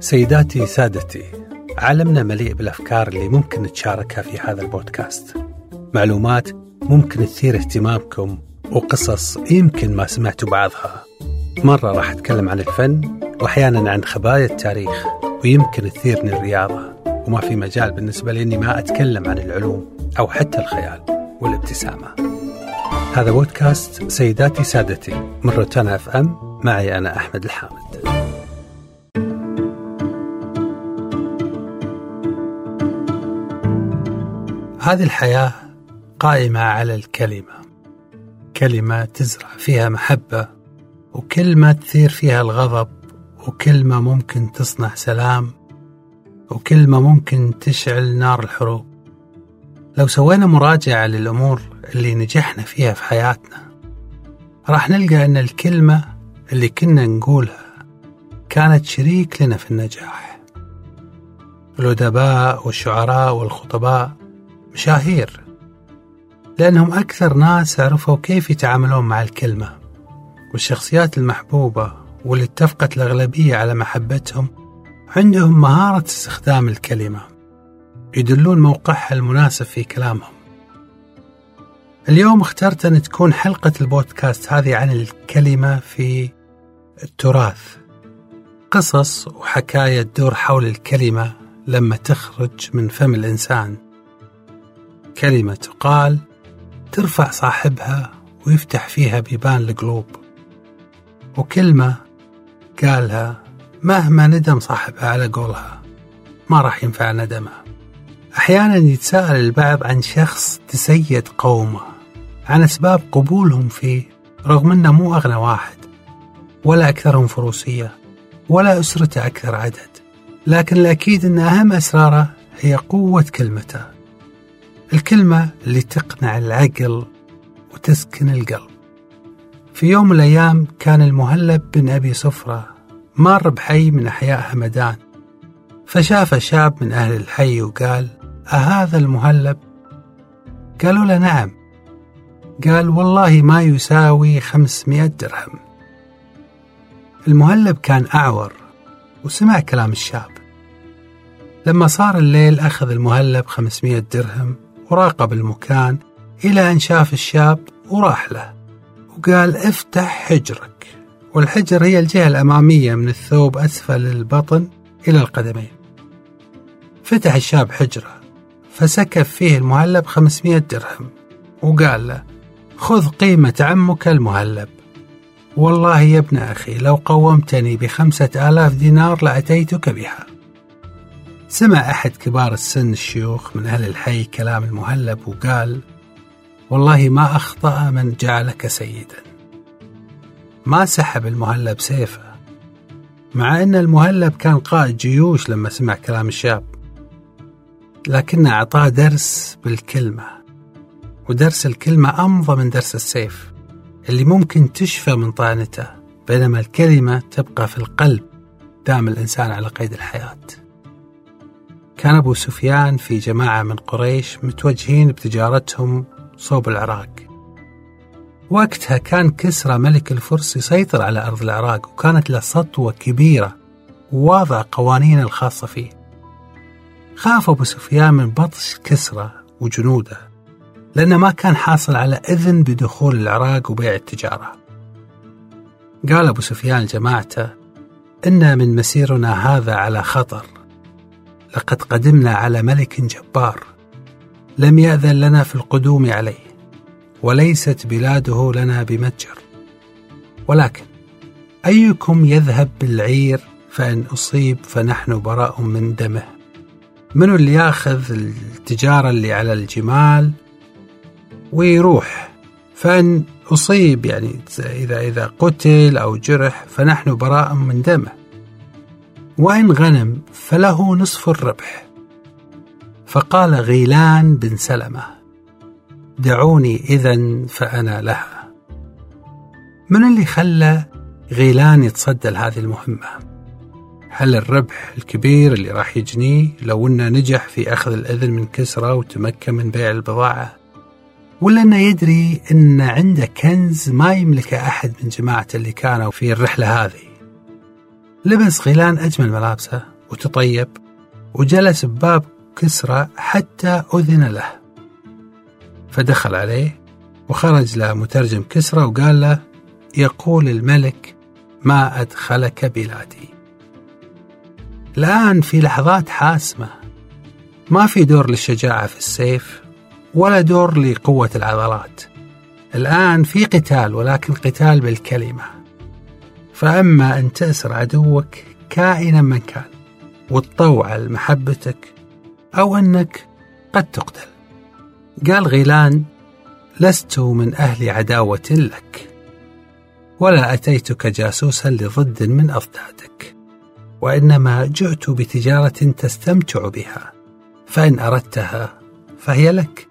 سيداتي سادتي عالمنا مليء بالأفكار اللي ممكن نتشاركها في هذا البودكاست. معلومات ممكن تثير اهتمامكم وقصص يمكن ما سمعتوا بعضها. مرة راح أتكلم عن الفن وأحيانا عن خبايا التاريخ ويمكن تثيرني الرياضة. وما في مجال بالنسبة لي إني ما أتكلم عن العلوم أو حتى الخيال والابتسامة. هذا بودكاست سيداتي سادتي من روتانا أف أم. معي أنا أحمد الحامد. هذه الحياة قائمة على الكلمة. كلمة تزرع فيها محبة وكلمة تثير فيها الغضب وكلمة ممكن تصنع سلام وكلمة ممكن تشعل نار الحروب. لو سوينا مراجعة للأمور اللي نجحنا فيها في حياتنا راح نلقى أن الكلمة اللي كنا نقولها كانت شريك لنا في النجاح. الأدباء والشعراء والخطباء مشاهير لأنهم أكثر ناس عرفوا كيف يتعاملون مع الكلمة والشخصيات المحبوبة واللي اتفقت الأغلبية على محبتهم عندهم مهارة استخدام الكلمة يدلون موقعها المناسب في كلامهم. اليوم اخترت أن تكون حلقة البودكاست هذه عن الكلمة في التراث. قصص وحكاية تدور حول الكلمة لما تخرج من فم الإنسان. كلمة تقال ترفع صاحبها ويفتح فيها بيبان القلوب. وكلمة قالها مهما ندم صاحبها على قولها ما راح ينفع ندمه أحيانا يتساءل البعض عن شخص تسيد قومه عن أسباب قبولهم فيه رغم أنه مو أغنى واحد ولا أكثرهم فروسية ولا أسرته أكثر عدد لكن الأكيد أن أهم أسراره هي قوة كلمته. الكلمة اللي تقنع العقل وتسكن القلب. في يوم من الأيام كان المهلب بن أبي صفرة مار بحي من أحياء همدان فشاف شاب من أهل الحي وقال أهذا المهلب؟ قالوا له نعم. قال والله ما يساوي خمسمائة درهم. المهلب كان أعور وسمع كلام الشاب. لما صار الليل أخذ المهلب خمسمائة درهم وراقب المكان إلى أن شاف الشاب وراح له وقال افتح حجرك. والحجر هي الجهة الأمامية من الثوب أسفل البطن إلى القدمين. فتح الشاب حجره فسكف فيه المهلب خمسمائة درهم وقال له خذ قيمة عمك المهلب. والله يا ابن أخي لو قومتني بخمسة آلاف دينار لأتيتك بها. سمع أحد كبار السن الشيوخ من أهل الحي كلام المهلب وقال والله ما أخطأ من جعلك سيدا. ما سحب المهلب سيفه مع أن المهلب كان قائد جيوش لما سمع كلام الشاب لكنه أعطاه درس بالكلمة ودرس الكلمة أمضى من درس السيف اللي ممكن تشفى من طعنته بينما الكلمة تبقى في القلب دام الإنسان على قيد الحياة. كان أبو سفيان في جماعة من قريش متوجهين بتجارتهم صوب العراق. وقتها كان كسرى ملك الفرس يسيطر على أرض العراق وكانت له سطوة كبيرة وواضع قوانين الخاصة فيه. خاف أبو سفيان من بطش كسرى وجنوده لأنه ما كان حاصل على إذن بدخول العراق وبيع التجارة. قال أبو سفيان لجماعته إن من مسيرنا هذا على خطر. لقد قدمنا على ملك جبار لم يأذن لنا في القدوم عليه وليست بلاده لنا بمتجر. ولكن أيكم يذهب بالعير فإن أصيب فنحن براء من دمه. منو اللي يأخذ التجارة اللي على الجمال؟ ويروح فإن أصيب يعني إذا إذا قتل أو جرح فنحن براء من دمه. وإن غنم فله نصف الربح. فقال غيلان بن سلمة دعوني إذا فأنا لها. من اللي خلى غيلان يتصدى لهذه المهمة؟ هل الربح الكبير اللي راح يجنيه لو إنه نجح في أخذ الإذن من كسرى وتمكن من بيع البضاعة؟ ولا إنه يدري إن عنده كنز ما يملكه أحد من جماعته اللي كانوا في الرحلة هذه؟ لبس غيلان أجمل ملابسه وتطيب وجلس بباب كسرى حتى أذن له. فدخل عليه وخرج له مترجم كسرى وقال له يقول الملك ما أدخلك بلادي. الآن في لحظات حاسمة. ما في دور للشجاعة في السيف ولا دور لقوة العضلات. الآن في قتال ولكن قتال بالكلمة. فأما أن تأسر عدوك كائنا من كان وتطوع لمحبتك أو أنك قد تقتل. قال غيلان لست من أهل عداوة لك ولا أتيتك جاسوسا لضد من أضدادك وإنما جئت بتجارة تستمتع بها فإن أردتها فهي لك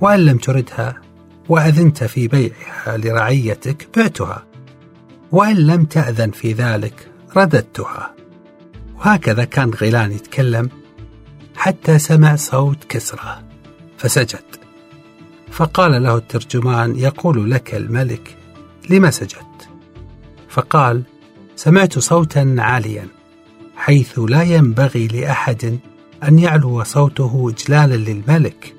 وإن لم تردها وأذنت في بيعها لرعيتك بعتها. وإن لم تأذن في ذلك رددتها. وهكذا كان غيلان يتكلم حتى سمع صوت كسرى فسجد. فقال له الترجمان يقول لك الملك لما سجدت؟ فقال سمعت صوتا عاليا حيث لا ينبغي لأحد أن يعلو صوته إجلالا للملك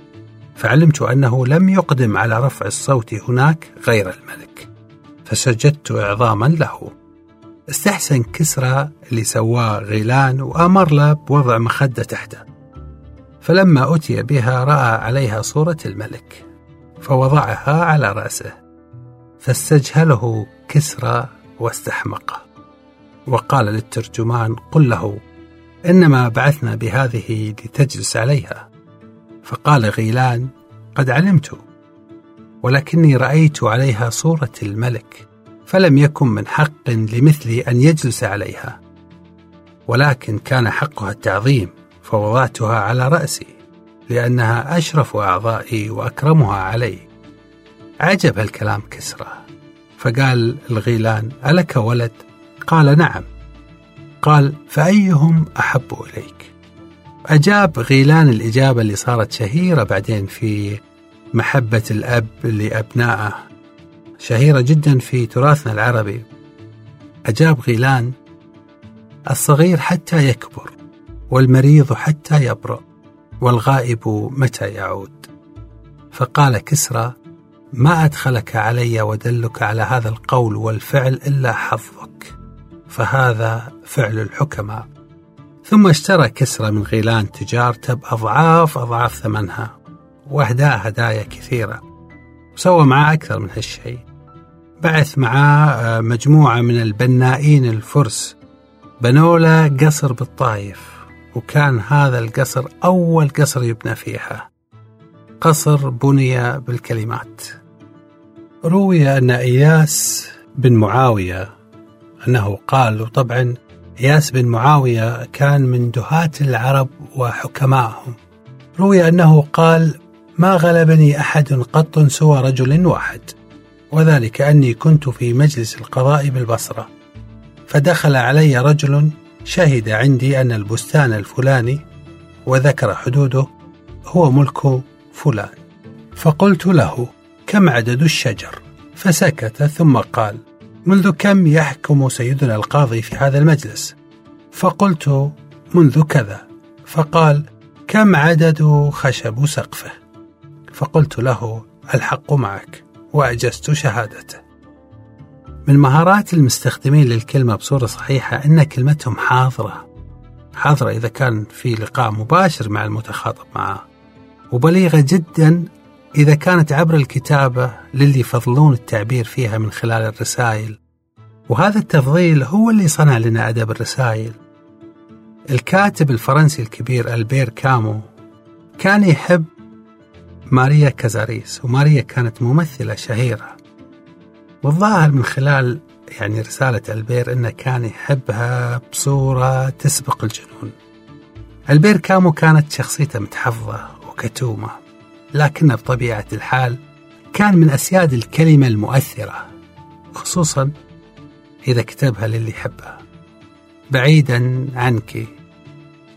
فعلمت أنه لم يقدم على رفع الصوت هناك غير الملك. فسجدت إعظاما له. استحسن كسرى اللي سواه غيلان وآمر له بوضع مخدة تحته. فلما أتي بها رأى عليها صورة الملك فوضعها على رأسه فاستجهله كسرى واستحمقه. وقال للترجمان قل له إنما بعثنا بهذه لتجلس عليها. فقال غيلان قد علمت ولكني رأيت عليها صورة الملك فلم يكن من حق لمثلي أن يجلس عليها. ولكن كان حقها التعظيم فوضعتها على رأسي لأنها أشرف أعضائي وأكرمها علي. عجب هالكلام كسرى فقال الغيلان ألك ولد؟ قال نعم. قال فأيهم أحب إليك؟ أجاب غيلان الإجابة اللي صارت شهيرة بعدين في محبة الأب لأبنائه. شهيرة جدا في تراثنا العربي. أجاب غيلان الصغير حتى يكبر والمريض حتى يبرأ والغائب متى يعود؟ فقال كسرى ما أدخلك علي ودلك على هذا القول والفعل إلا حظك فهذا فعل الحكماء. ثم اشترى كسرى من غيلان تجارته بأضعاف أضعاف ثمنها. وأهداه هدايا كثيرة. وسوى معاه أكثر من هالشيء. بعث معاه مجموعة من البنائين الفرس. بنوا له قصر بالطايف وكان هذا القصر أول قصر يبنى فيها. قصر بني بالكلمات. روي أن إياس بن معاوية أنه قال وطبعا إياس بن معاوية كان من دهاة العرب وحكمائهم روي أنه قال ما غلبني أحد قط سوى رجل واحد وذلك أني كنت في مجلس القضاء بالبصرة. فدخل علي رجل شهد عندي أن البستان الفلاني وذكر حدوده هو ملك فلان. فقلت له كم عدد الشجر؟ فسكت ثم قال منذ كم يحكم سيدنا القاضي في هذا المجلس؟ فقلت منذ كذا. فقال كم عدد خشب سقفه؟ فقلت له الحق معك. وأجزت شهادته. من مهارات المستخدمين للكلمة بصورة صحيحة أن كلمتهم حاضرة. حاضرة إذا كان في لقاء مباشر مع المتخاطب معه. وبليغة جدا إذا كانت عبر الكتابة للي يفضلون التعبير فيها من خلال الرسائل. وهذا التفضيل هو اللي صنع لنا أدب الرسائل. الكاتب الفرنسي الكبير ألبير كامو كان يحب ماريا كازاريس وماريا كانت ممثلة شهيرة. والظاهر من خلال يعني رسالة ألبير أنه كان يحبها بصورة تسبق الجنون. ألبير كامو كانت شخصيته متحفظة وكتومة لكنه بطبيعة الحال كان من أسياد الكلمة المؤثرة خصوصا إذا كتبها للي يحبها. بعيدا عنك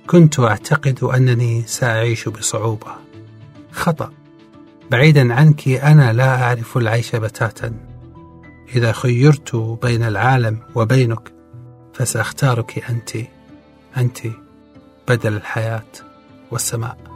كنت أعتقد أنني سأعيش بصعوبة. خطأ. بعيدا عنك أنا لا أعرف العيش بتاتا. إذا خيرت بين العالم وبينك فسأختارك أنت. أنت بدل الحياة والسماء.